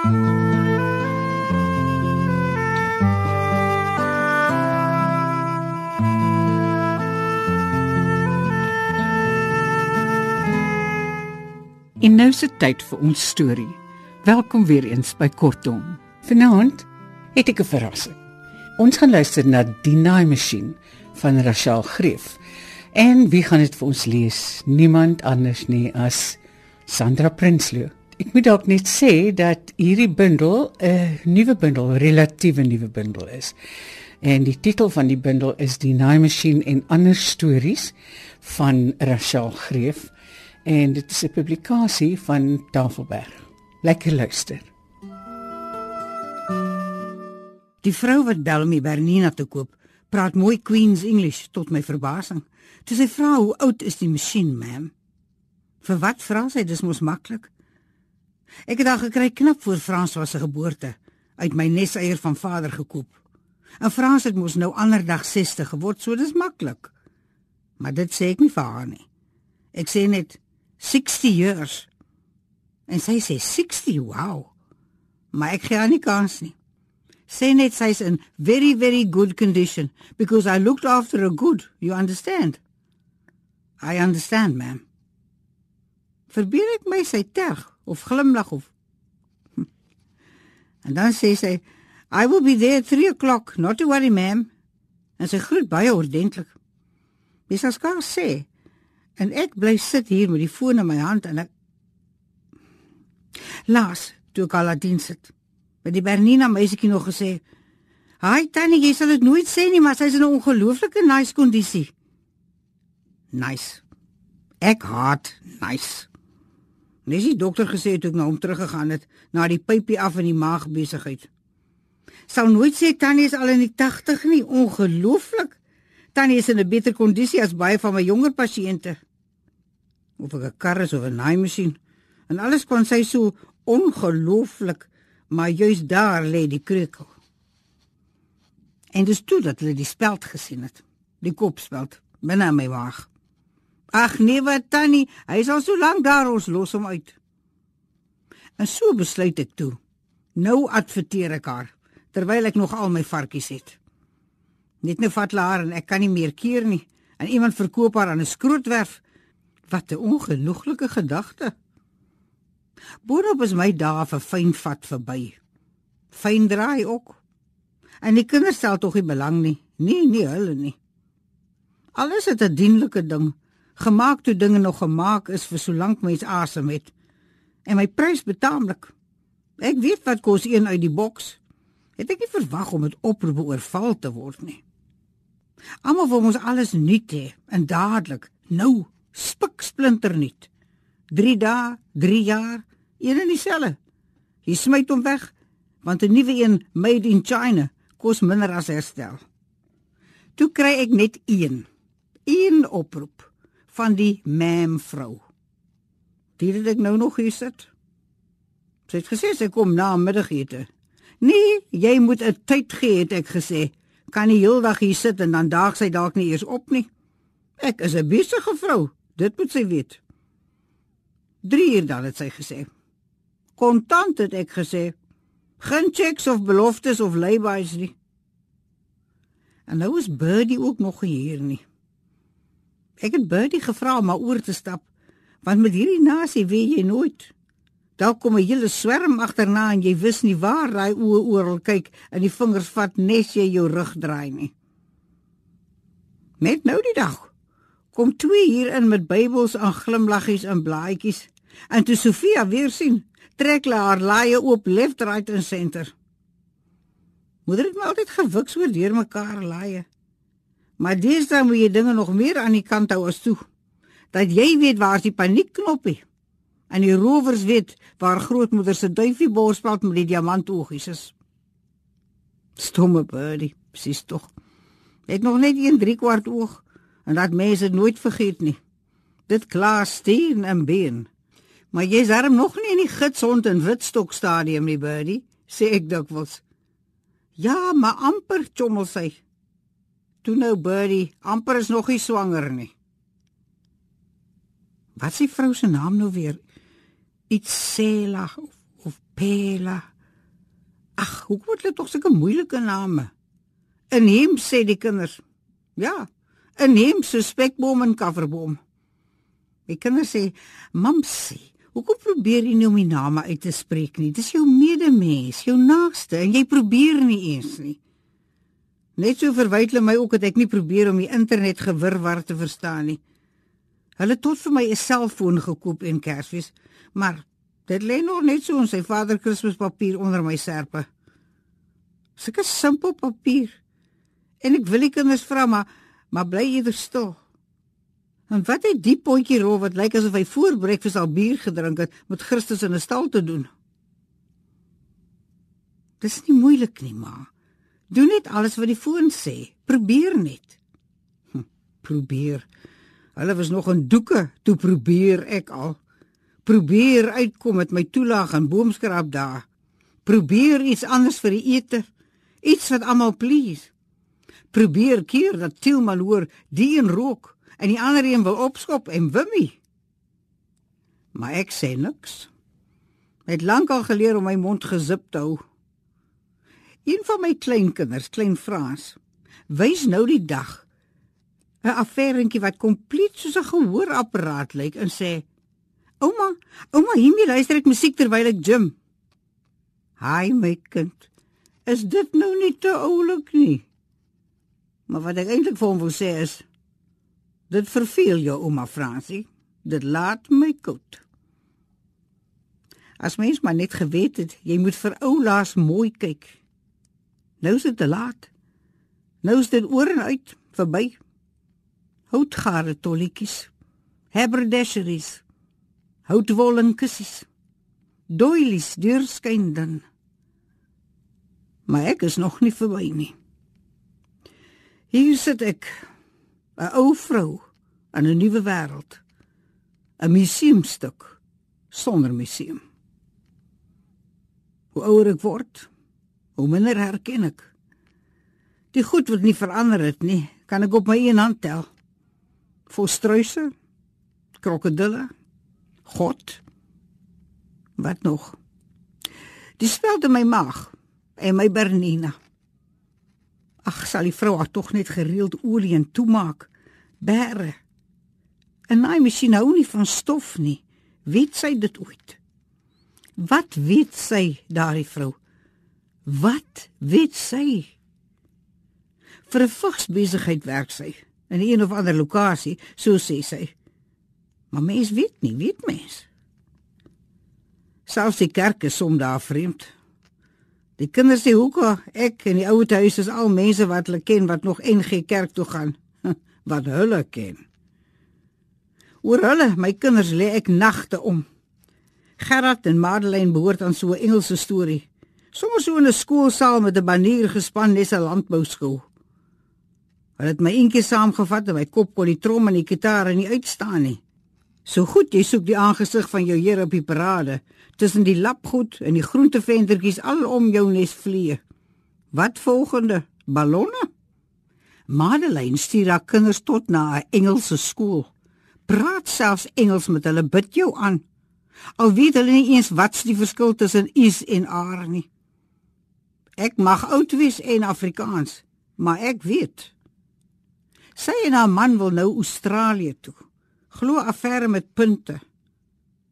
En nou se tyd vir ons storie. Welkom weer eens by Kortom. Vanaand het ek 'n verrassing. Ons gaan luister na Die Naai Masjien van Rachel Greef. En wie gaan dit vir ons lees? Niemand anders nie as Sandra Prinsloo. Ek moet dalk net sê dat hierdie bundel 'n nuwe bundel, relatiewe nuwe bundel is. En die titel van die bundel is Die Naai Masjien en ander stories van Rachel Greef en dit is 'n publikasie van Tafelberg. Lekker luister. Die vrou wat bel die Bernina te koop, praat mooi Queen's English tot my verbasing. Toe sy vra hoe oud is die masjien, ma'am? Vir wat vra sy? Dis mos maklik. Ek het daar gekry knap voor Frans was se geboorte uit my neseier van vader gekoop. En Frans het mos nou ander dag 60 geword, so dis maklik. Maar dit sê ek nie vir haar nie. Ek sê net 60 years. En sy sê 60, wow. Maar ek gee haar nie kans nie. Sê net sy's in very very good condition because I looked after her good, you understand? I understand, ma'am. Verbeel ek my sy terg of glimlag of. En dan sê sy I will be there 3 o'clock, not to worry, ma'am. En sy groet baie ordentlik. Wie sal skaars sê En ek bly sit hier met die foon in my hand en ek Laas, toe ek al aan sit. Met die Bernina meisietjie nog gesê: "Haai tannie, jy sal dit nooit sê nie, maar sy's in 'n ongelooflike nice kondisie." Nice. Ek haat nice. Nes die dokter gesê toe ek na hom teruggegaan het na die pypie af in die maag besigheid. Sal nooit sê tannie is al in die 80 nie, ongelooflik. Tannie is in 'n beter kondisie as baie van my jonger pasiënte of ek 'n kar is of 'n naaimasjien. En alles kon sy so ongelooflik, maar juis daar lê die kreukel. En dis toe dat hulle die speld gesien het, die kopspeld binne my wag. Ag nee wat tannie, hy is al so lank daar ons los hom uit. En so besluit ek toe. Nou adverteer ek haar terwyl ek nog al my varkies het. Net nou vat haar en ek kan nie meer keer nie. En iemand verkoop haar aan 'n skrootwerf Wat 'n ongenoeglike gedagte. Boonop is my dae vir fyn vat verby. Fyn draai ook. En die kinders stel tog nie belang nie. Nee, nie hulle nie. Alles het 'n dienlike ding. Gemaak toe dinge nog gemaak is vir solank mens asem het. En my prys betaamlik. Ek weet wat kos een uit die boks. Het ek nie verwag om dit oproepe oorval te word nie. Almal wil ons alles nuut hê en dadelik nou spik splinternuut. 3 dae, 3 jaar, een en dieselfde. Jy smyt hom weg want 'n nuwe een made in China kos minder as herstel. Toe kry ek net een. Een oproep van die mam vrou. Dit het ek nou nog hier sit. Sy het gesê sy kom na middagete. Nee, jy moet 'n tyd gee het ek gesê. Kan nie heeldag hier sit en dan daag sy dalk nie eers op nie. Ek is 'n besige vrou. Dit moet sy weet. 3 uur dan het sy gesê. Kontant het ek gesê. Geen checks of beloftes of laybys nie. En nou is Birdie ook nog hier nie. Ek het Birdie gevra om maar oor te stap, want met hierdie nasie weet jy nooit. Daar kom 'n hele swerm agterna en jy wis nie waar hy oë oral kyk en die vingers vat nes jy jou rug draai nie. Net nou die dag kom twee hier in met Bybels en glimlaggies en blaadjies. En toe Sofia weer sien, trek hulle haar laaie oop left right en center. Moeder het my altyd gewik so deur mekaar laaie. Maar dis dan moet jy dinge nog meer aan die kant hou as toe. Dat jy weet waar is die paniekknoppie. En die rowers weet waar grootmoeder se duifie borspeld met die diamantoogies is. Stomme birdie, presies tog. Het nog net 1 3 kwart oog en dat mense nooit vergeet nie. Dit klaar steen en been. Maar jy's darm nog nie in die gitsond en witstok stadium nie, birdie, sê ek dikwels. Ja, maar amper chommel sy. Toe nou birdie, amper is nog nie swanger nie. Wat s'ie vrou se naam nou weer? Iets Sela of, of Pela. Ag, hoe word dit tog sulke moeilike name? In hem sê die kinders. Ja, in hem so spekboom en kafferboom. Die kinders sê, "Mamsie, hoekom probeer jy nie om die name uit te spreek nie? Dis jou medemens, jou naaste en jy probeer nie eens nie." Net so verwyd hulle my ook dat ek nie probeer om die internet gewirwar te verstaan nie. Hulle het tot vir my 'n selfoon gekoop in Kersfees, maar dit lê nog net so in sy vader Kerspapier onder my serpe. Sulke simpel papier. En ek wil die kinders vra maar maar bly eerder stil. En wat het die potjie rol wat lyk asof hy voor breakfast al bier gedrink het met Christus in 'n stal te doen? Dis nie moeilik nie, ma. Doen net alles wat die foon sê. Probeer net. Hm, probeer. Hulle was nog in doeke, toe probeer ek al. Probeer uitkom met my toelaag en boomskrap daar. Probeer iets anders vir die ete. Iets wat almal please. Probeer keer dat Tilman hoor die een rook en die ander een wil opskop en wimmie. Maar ek sê niks. Het lankal geleer om my mond gesip te hou. Een van my kleinkinders, klein Frans, wys nou die dag 'n affærentjie wat kompleet soos 'n gehoorapparaat lyk en sê: "Ouma, ouma, hiermee luister ek musiek terwyl ek gym." "Haai my kind, is dit nou nie te oulik nie?" Maar wat ek eintlik vir hom wil sê is: "Dit verveel jou, ouma Fransie. Dit laat my koud." As mens maar net geweet het, jy moet vir oulaas mooi kyk. Nou is dit te laat. Nou is dit oor en uit, verby houtgare tolletjies, haberdasheries, houtwollen kussies, doilies deurskyndan. Maar ek is nog nie verby nie. Hier sit ek, 'n ou vrou in 'n nuwe wêreld. 'n Museumstuk sonder museum. Hoe ouer ek word, hoe minder herken ek. Die goed wat nie verander het nie, kan ek op my een hand tel volstruise, krokodille, God. Wat nog? Die speld in my maag en my Bernina. Ag, sal die vrou haar tog net gereeld olie en toemaak. Bære. En my masjien hou nie van stof nie. Weet sy dit ooit? Wat weet sy, daardie vrou? Wat weet sy? Vir 'n vigsbesigheid werk sy in een of ander lokasie, so sê sy. Maar mens weet nie, weet mens. Selfs die kerk is som daar vreemd. Die kinders sê hoekom ek en die ou huis is al mense wat hulle ken wat nog NG Kerk toe gaan, wat hulle ken. Oor hulle, my kinders lê ek nagte om. Gerard en Madeleine behoort aan so 'n Engelse storie. Sommige so in 'n skoolsaal met 'n banier gespan nes 'n landbouskool. Hulle het my eentjie saamgevat en my kop kon die trom en die gitaar nie uitstaan nie. So goed jy soek die aangesig van jou Here op die parade tussen die lapgoed en die groenteventertjies alom jou nes vliee. Wat volgende? Ballonne? Madeleine stuur haar kinders tot na 'n Engelse skool. Praat selfs Engels met hulle, bid jou aan. Al weet hulle nie eens wat's die verskil tussen is en are nie. Ek mag oud wees en Afrikaans, maar ek weet Sy en haar man wil nou Australië toe. Glo affære met punte.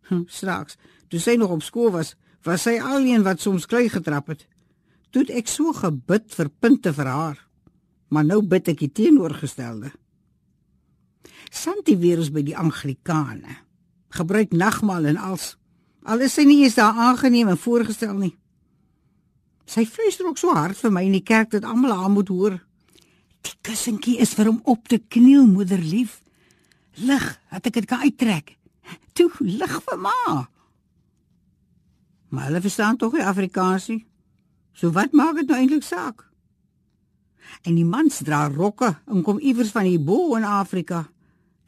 Hm, straks, toe sy nog op skool was, was sy alleen wat soms klei getrap het. Toe het ek so gebid vir punte vir haar. Maar nou bid ek die teenoorgestelde. Santi weer is by die Anglikane. Gebruik nagmaal en als al is sy nie eens daar aangeneem en voorgestel nie. Sy fluister ook so hard vir my in die kerk dat almal haar moet hoor. Die kussentjie is vir hom op te kniel, moederlief. Lig, dat ek dit kan uittrek. Toe lig vir ma. Maar hulle verstaan tog nie Afrikaans nie. So wat maak dit nou eintlik saak? En die mans dra rokke en kom iewers van die bo in Afrika,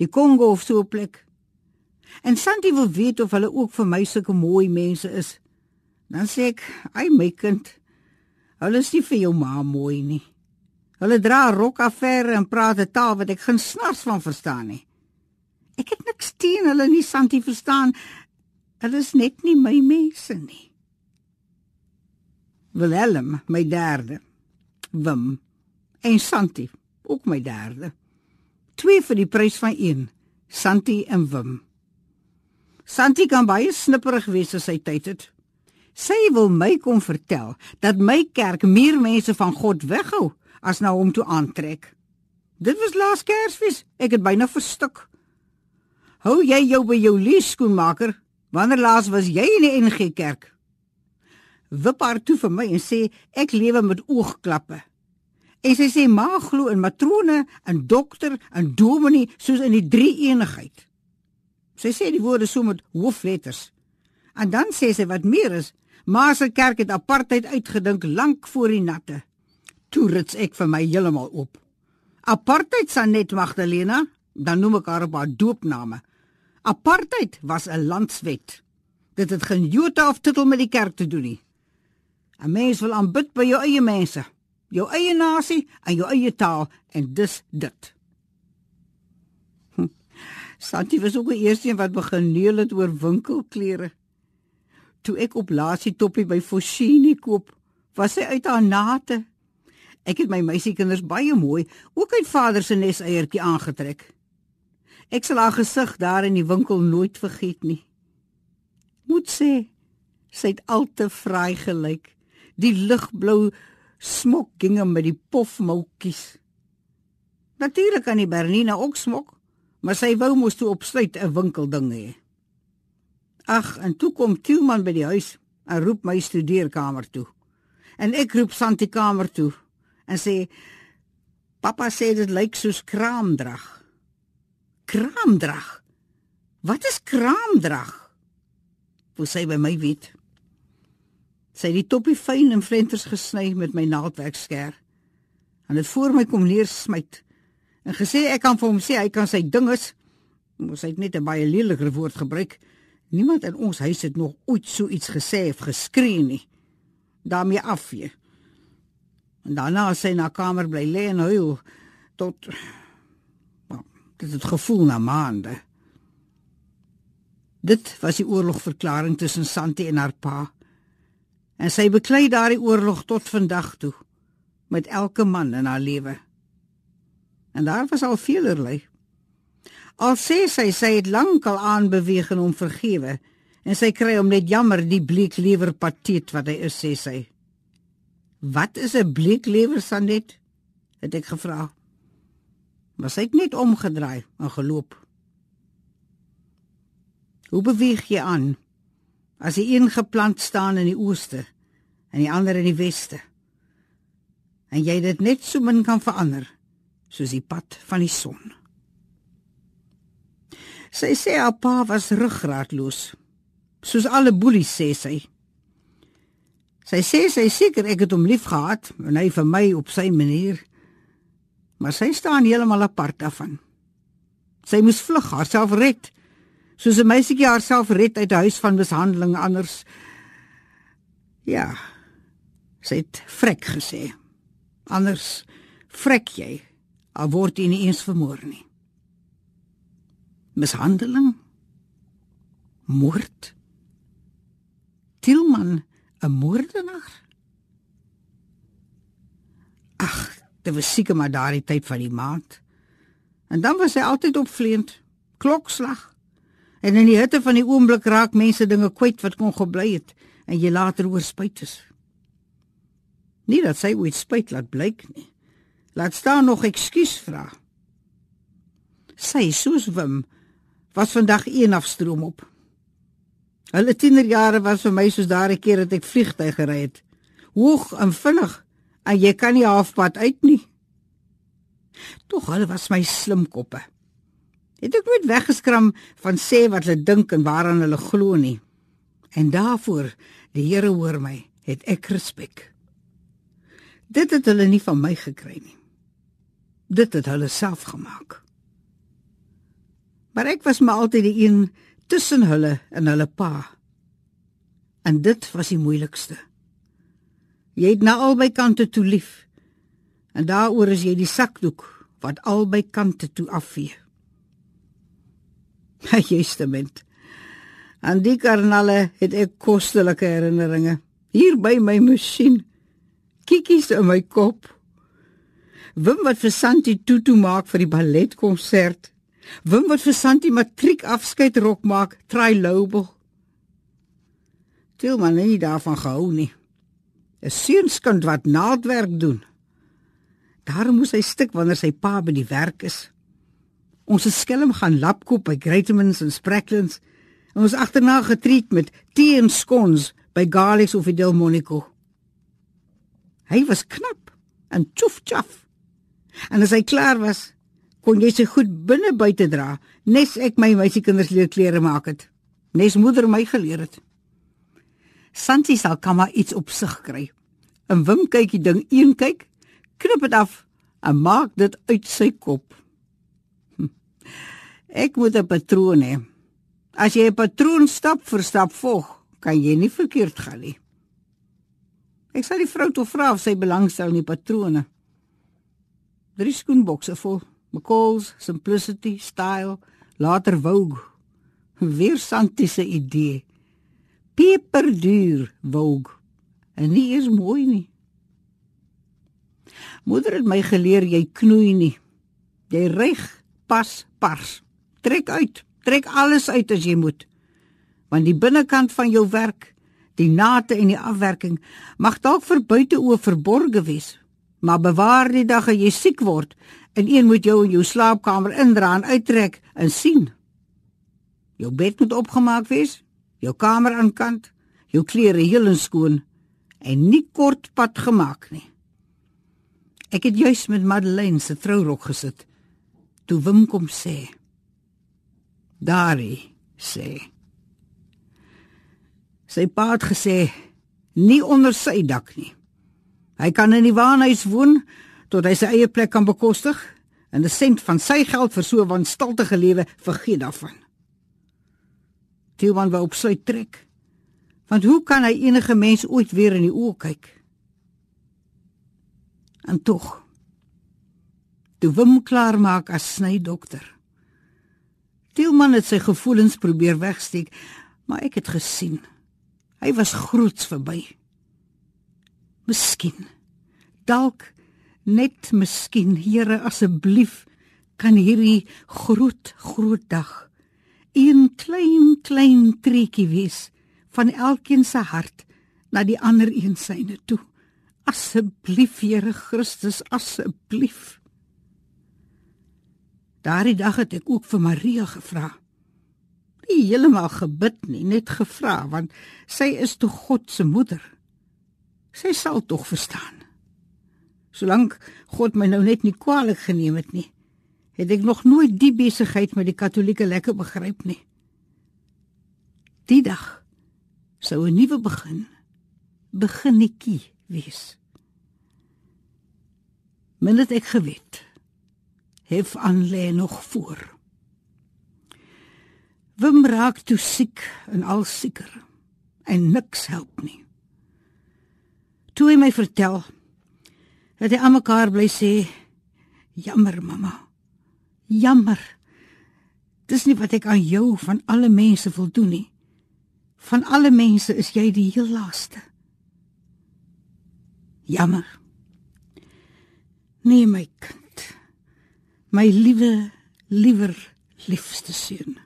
die Kongo of so 'n plek. En Santi wil weet of hulle ook vir my sulke mooi mense is. Dan sê ek, "Ai my kind, hulle is nie vir jou ma mooi nie." Hulle dra rokaffære en praat 'n taal wat ek geen snars van verstaan nie. Ek het niks teen hulle nie, Santi verstaan. Hulle is net nie my mense nie. Willem, my derde. Wim en Santi, ook my derde. Twee vir die prys van een. Santi en Wim. Santi kan baie snipperig wees as hy tyd het. Sy wil my kom vertel dat my kerk meer mense van God weghou as na hom toe aantrek. Dit was laas Kersfees. Ek het byna verstik. Hou jy jou by jou leeskoenmaker? Wanneer laas was jy in die NG Kerk? Wip haar toe vir my en sê ek lewe met oogklappe. En sy sê ma glo in matrone, in dokter, in dominee soos in die drie eenigheid. Sy sê die woorde so met hoofletters. En dan sê sy wat meer is, ma se kerk het apartheid uitgedink lank voor die natte. Toe rits ek vir my heeltemal op. Apartheid sa net Magdalena, dan noem ek haar op haar doopname. Apartheid was 'n landswet. Dit het geen jota of titel met die kerk te doen nie. 'n Mens wil aanbid by jou eie mense jou eie nasie en jou eie taal en dis dit. Hm. Santi was ook die eerste een wat begin neul het oor winkelklere. Toe ek op laasie toppie by Foschini koop, was sy uit haar nate. Ek het my meisiekinders baie mooi, ook uit vader se neseiertjie aangetrek. Ek sal haar gesig daar in die winkel nooit vergeet nie. Moet sê, sy het al te vry gelyk. Die ligblou smok ginge met die pofmoutjies. Natuurlik kan die Bernina ook smok, maar sy wou mos toe opsluit 'n winkelding hê. Ag, en toe kom Tielman by die huis en roep my studeerkamer toe. En ek roep Santi kamer toe en sê Pappa sê dit lyk soos kraamdrag. Kraamdrag. Wat is kraamdrag? Wou sy by my weet? Sy het die toppie fyn in flenters gesny met my naaldwerksker. En dit voor my kom neersmyt. En gesê ek kan vir hom sê hy kan sy dinges. Moes hy net 'n baie leliker woord gebruik. Niemand in ons huis het nog ooit so iets gesê of geskree nie. daarmee afvee. En daarna sy na kamer bly lê en huil tot well, dit het gevoel na maande. Dit was die oorlogverklaring tussen Santi en haar pa en sy beklei daardie oorlog tot vandag toe met elke man in haar lewe. En daar was al veelerlei. Al sê sy sy het lankal aanbeweeg en hom vergewe en sy kry hom net jammer die bleeklewer patet wat hy is sê sy. Wat is 'n bleeklewer sanet? het ek gevra. Maar sy het net omgedraai en geloop. Hoe beweeg jy aan? as die een geplant staan in die ooste en die ander in die weste. En jy dit net so min kan verander soos die pad van die son. Sy sê haar pa was ruggraatloos. Soos alle boelies sê sy. Sy sê sy seker ek het hom lief gehad en hy vir my op sy manier. Maar sy staan heeltemal apart daarvan. Sy moes vlug, haarself red soos 'n meisietjie haarself red uit 'n huis van mishandeling anders. Ja. Sy het vrek gesê. Anders vrek jy, al word jy nie eens vermoor nie. Mishandeling? Moord? Tilman 'n moordenaar? Ag, dit was seker maar daardie tyd van die maand. En dan was hy altyd opvleend. Klokslag. En in die hitte van die oomblik raak mense dinge kwyt wat kon gebly het en jy later oor spyt is. Nie dat sy ooit spyt laat blyk nie. Laat staan nog ekskuus vra. Sy soos Wim was vandag een afstroom op. Hulle tienerjare was vir my soos daardie keer dat ek vliegtyg gery het. Hoog en vinnig en jy kan nie halfpad uit nie. Tog hulle was my slim koppe het ek nooit weggeskram van sê wat hulle dink en waaraan hulle glo nie. En daarvoor, die Here hoor my, het ek respek. Dit het hulle nie van my gekry nie. Dit het hulle self gemaak. Maar ek was maar altyd die een tussen hulle en hulle pa. En dit was die moeilikste. Jy het na albei kante toe lief. En daaroor is jy die sakdoek wat albei kante toe afvee. Justament. Aan die karnalle het ek kostelike herinneringe. Hier by my masjien. Kikkies in my kop. Wim wat vir Santi tutu maak vir die balletkonsert. Wim wat vir Santi matriek afskeidrok maak, try Lobel. Tilman het nie daarvan gehou nie. 'n Seunskind wat naaldwerk doen. Daarom moes hy stik wanneer sy pa by die werk is. Ons het skelm gaan lapkoop by Greatmans en Sprecklins en ons agterna getreat met tee en skons by Garlics of Delmonico. Hy was knap en tjof tjof. En as hy klaar was, kon jy sy goed binne buite dra, nes ek my meisiekinders leer klere maak het. Nes moeder my geleer het. Santi sal kamma iets op sig kry. En Wim kyk die ding een kyk, knip dit af en maak dit uit sy kop. Hm. Ek moet 'n patroon hê. As jy 'n patroon stap vir stap volg, kan jy nie verkeerd gaan nie. Ek sal die vrou toe vra of sy belangstel in die patrone. Drie skoenbokse vol McCall's Simplicity Style, later Vogue. Weer Santi se idee. Peperduur Vogue. En nie is mooi nie. Moeder het my geleer jy knoei nie. Jy reg pas pars. Trek uit, trek alles uit as jy moet. Want die binnekant van jou werk, die nate en die afwerking mag dalk vir buiteoë verborge wees, maar bewaar die dag as jy siek word en een moet jou in jou slaapkamer indra en uittrek en sien. Jou bed moet opgemaak wees, jou kamer aan kant, jou klere heel en skoon en nie kort pad gemaak nie. Ek het juis met Madeleine se trourok gesit toe Wim kom sê. Daari sê. Sy pa het gesê nie onder sy dak nie. Hy kan in die waanhuis woon tot hy sy eie plek kan bekostig en 'n sent van sy geld vir so 'n wanstaltige lewe vergeet daarvan. Tilman wou op sy trek. Want hoe kan hy enige mens ooit weer in die oë kyk? En tog. Toe Wim klaar maak as snydokter. Tilman het sy gevoelens probeer wegsteek, maar ek het gesien. Hy was groots verby. Miskien dalk net miskien Here asseblief kan hierdie groot groot dag een klein klein treetjie wees van elkeen se hart na die ander een syne toe. Asseblief Here Christus asseblief. Daardie dag het ek ook vir Maria gevra. Nie heeltemal gebid nie net gevra want sy is tog God se moeder. Sy sal tog verstaan Solank God my nou net nie kwaadlik geneem het nie, het ek nog nooit die besigheid met die Katolieke lekker begryp nie. Die dag sou 'n nuwe begin beginnetjie wees. Minnet ek geweet, hef aan lê nog voor. Wim raak toe siek en al sieker en niks help nie. Toe hy my vertel dat hy aan mekaar bly sê jammer mamma. Jammer. Dis nie wat ek aan jou van alle mense wil doen nie. Van alle mense is jy die heel laaste. Jammer. Nee my kind. My liewe liewer liefste seun.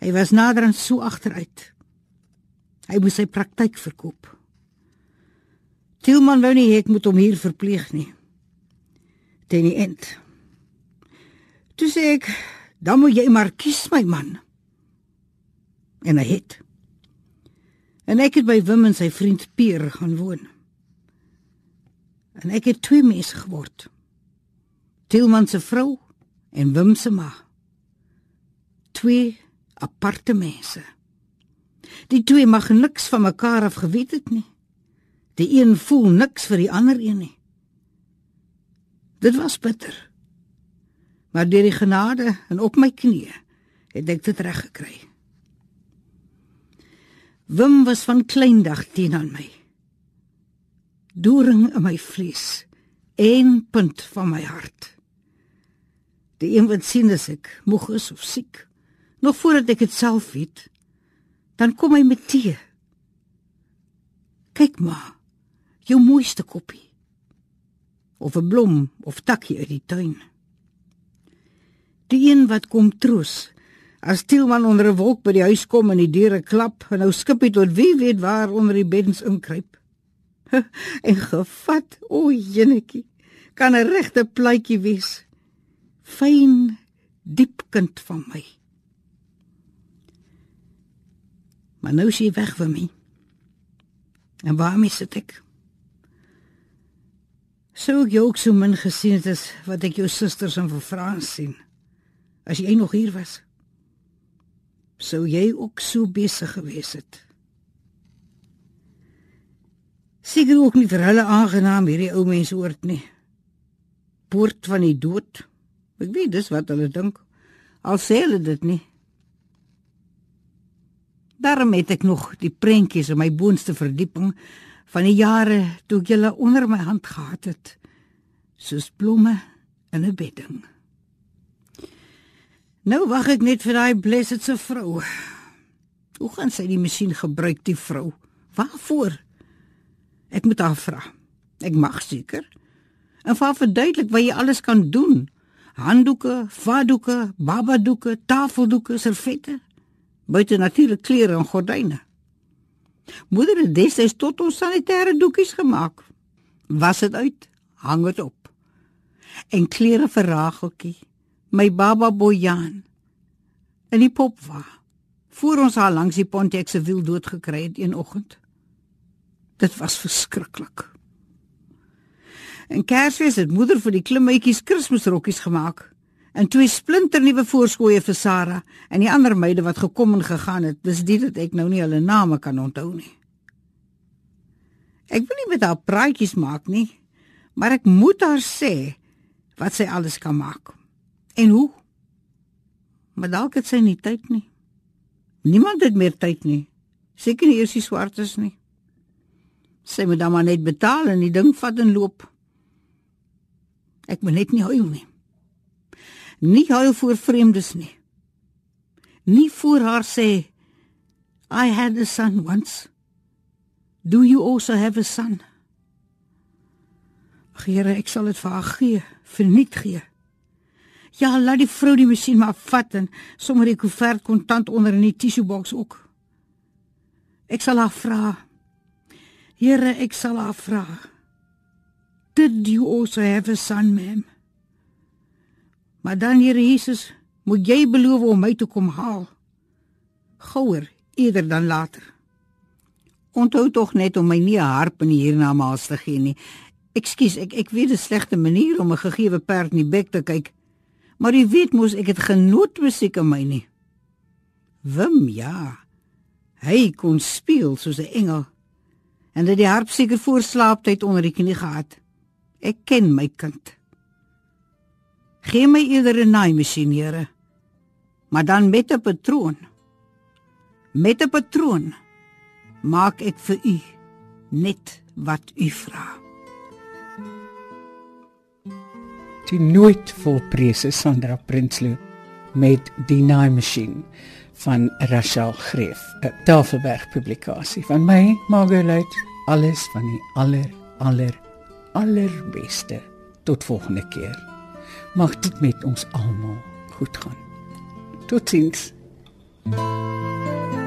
Hy was nader aan so agteruit. Hy moes sy praktyk verkoop Tilman wou nie ek moet hom hier verpleeg nie. Teen die end. Toe sê ek, dan moet jy maar kies my man. En hy het. En ek het by Wim en sy vriend Pier gaan woon. En ek het twee mense geword. Tilman se vrou en Wim se ma. Twee aparte mense. Die twee mag niks van mekaar af geweet het nie. Die een voel niks vir die ander een nie. Dit was bitter. Maar deur die genade en op my knieë het ek dit reg gekry. Wim was van kleindag teen aan my. Doring in my vlees, een punt van my hart. Die een wat sien as ek moeg is of siek, nog voordat ek dit self weet, dan kom hy met tee Kyk maar. Jou mooiste koppie. Of 'n blom of takkie uit die tuin. Die een wat kom troos. As Tielman onder 'n wolk by die huis kom en die deure klap en nou skip hy tot wie weet waar onder die beddens inkruip. en gevat, o jenetjie, kan 'n regte plaatjie wees. Fyn, diep kind van my. Maar nou is hy weg van my. En waarmee sit ek? Sou ek jou ook so min gesien het as wat ek jou susters vir Frans sien. As jy nog hier was, sou jy ook so besig gewees het. Seker ook nie vir hulle aangenaam hierdie ou mense hoort nie. Poort van die dood. Ek weet dis wat hulle dink. Al sê hulle dit nie. Daarom het ek nog die prentjies in my boonste verdieping van die jare toe ek julle onder my hand gehad het, soos blomme in 'n bedding. Nou wag ek net vir daai blessed se vrou. Hoe gaan sy die masjien gebruik, die vrou? Waarvoor? Ek moet haar vra. Ek mag seker. En vir verduidelik wat jy alles kan doen. Handdoeke, vadoeke, babadoeke, tafeldoeke, servette buite natuurlik klere en gordyne. Moeder het destyds tot ons sanitêre doekies gemaak. Was dit uit, hang dit op. En klere vir Rageltjie, my baba Bojan. En die pop wa. Voor ons haar langs die Pontiac se wiel dood gekry het een oggend. Dit was verskriklik. En Kersfees het moeder vir die klimmetjies Kersrokkies gemaak en twee splinternuwe voorskooie vir Sarah en die ander meide wat gekom en gegaan het. Dis dit dat ek nou nie hulle name kan onthou nie. Ek wil nie met haar praatjies maak nie, maar ek moet haar sê wat sy alles kan maak. En hoe? Maar dalk het sy nie tyd nie. Niemand het meer tyd nie. Seker nie eers die swartes nie. Sy moet dan maar net betaal en die ding vat en loop. Ek moet net nie huil nie nie huil voor vreemdes nie. Nie voor haar sê I had a son once. Do you also have a son? Here, ek sal dit vir haar gee, verniet gee. Ja, laat die vrou die masjien maar vat en sommer die koevert kontant onder in die tissue box ook. Ek sal haar vra. Here, ek sal haar vra. Did you also have a son, ma'am? Maar dan Here Jesus, moet jy beloof om my te kom haal. Gouer eerder dan later. Onthou tog net om my nie 'n harp in hiernamaals te gee nie. Ekskuus, ek ek weet 'n slegte manier om 'n gegeewe perd in die bek te kyk. Maar jy weet mos ek het genoot musiek in my nie. Wim ja. Hy kon speel soos 'n engel. En dit die harp seker voor slaaptyd onder die knie gehad. Ek ken my kind. Gee my eerder 'n naaimasjien, Here. Maar dan met 'n patroon. Met 'n patroon maak ek vir u net wat u vra. Die nooit volprese Sandra Prinsloo met die naaimasjien van Rachel Greef, 'n Tafelberg publikasie van my Margolite, alles van die aller aller allerbeste. Tot volgende keer mag dit met ons almal goed gaan. Totsiens. thank you